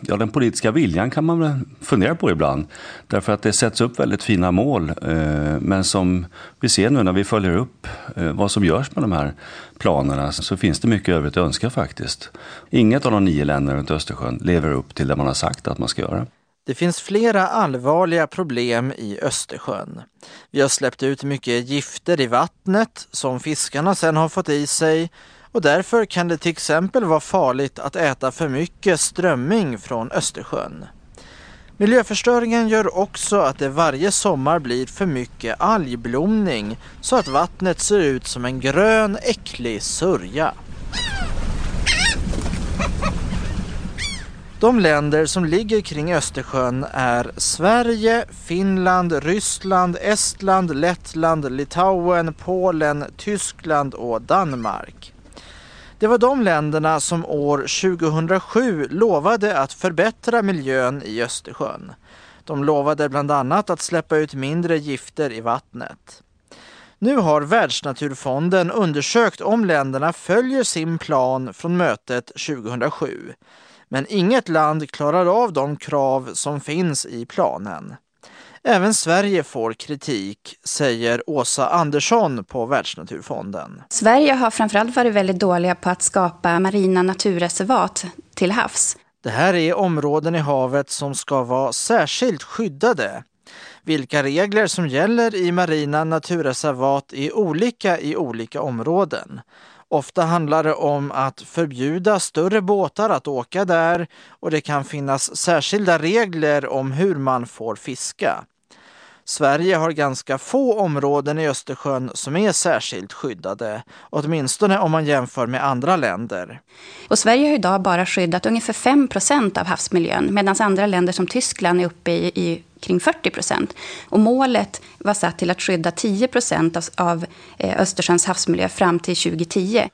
Ja, den politiska viljan kan man väl fundera på ibland. Därför att det sätts upp väldigt fina mål. Eh, men som vi ser nu när vi följer upp eh, vad som görs med de här planerna så finns det mycket övrigt att önska faktiskt. Inget av de nio länderna runt Östersjön lever upp till det man har sagt att man ska göra. Det finns flera allvarliga problem i Östersjön. Vi har släppt ut mycket gifter i vattnet som fiskarna sedan har fått i sig och därför kan det till exempel vara farligt att äta för mycket strömming från Östersjön. Miljöförstöringen gör också att det varje sommar blir för mycket algblomning så att vattnet ser ut som en grön äcklig sörja. De länder som ligger kring Östersjön är Sverige, Finland, Ryssland, Estland, Lettland, Litauen, Polen, Tyskland och Danmark. Det var de länderna som år 2007 lovade att förbättra miljön i Östersjön. De lovade bland annat att släppa ut mindre gifter i vattnet. Nu har Världsnaturfonden undersökt om länderna följer sin plan från mötet 2007. Men inget land klarar av de krav som finns i planen. Även Sverige får kritik, säger Åsa Andersson på Världsnaturfonden. Sverige har framförallt varit väldigt dåliga på att skapa marina naturreservat till havs. Det här är områden i havet som ska vara särskilt skyddade. Vilka regler som gäller i marina naturreservat är olika i olika områden. Ofta handlar det om att förbjuda större båtar att åka där och det kan finnas särskilda regler om hur man får fiska. Sverige har ganska få områden i Östersjön som är särskilt skyddade, åtminstone om man jämför med andra länder. Och Sverige har idag bara skyddat ungefär 5 procent av havsmiljön, medan andra länder som Tyskland är uppe i, i kring 40 procent. Och målet var satt till att skydda 10 procent av, av eh, Östersjöns havsmiljö fram till 2010.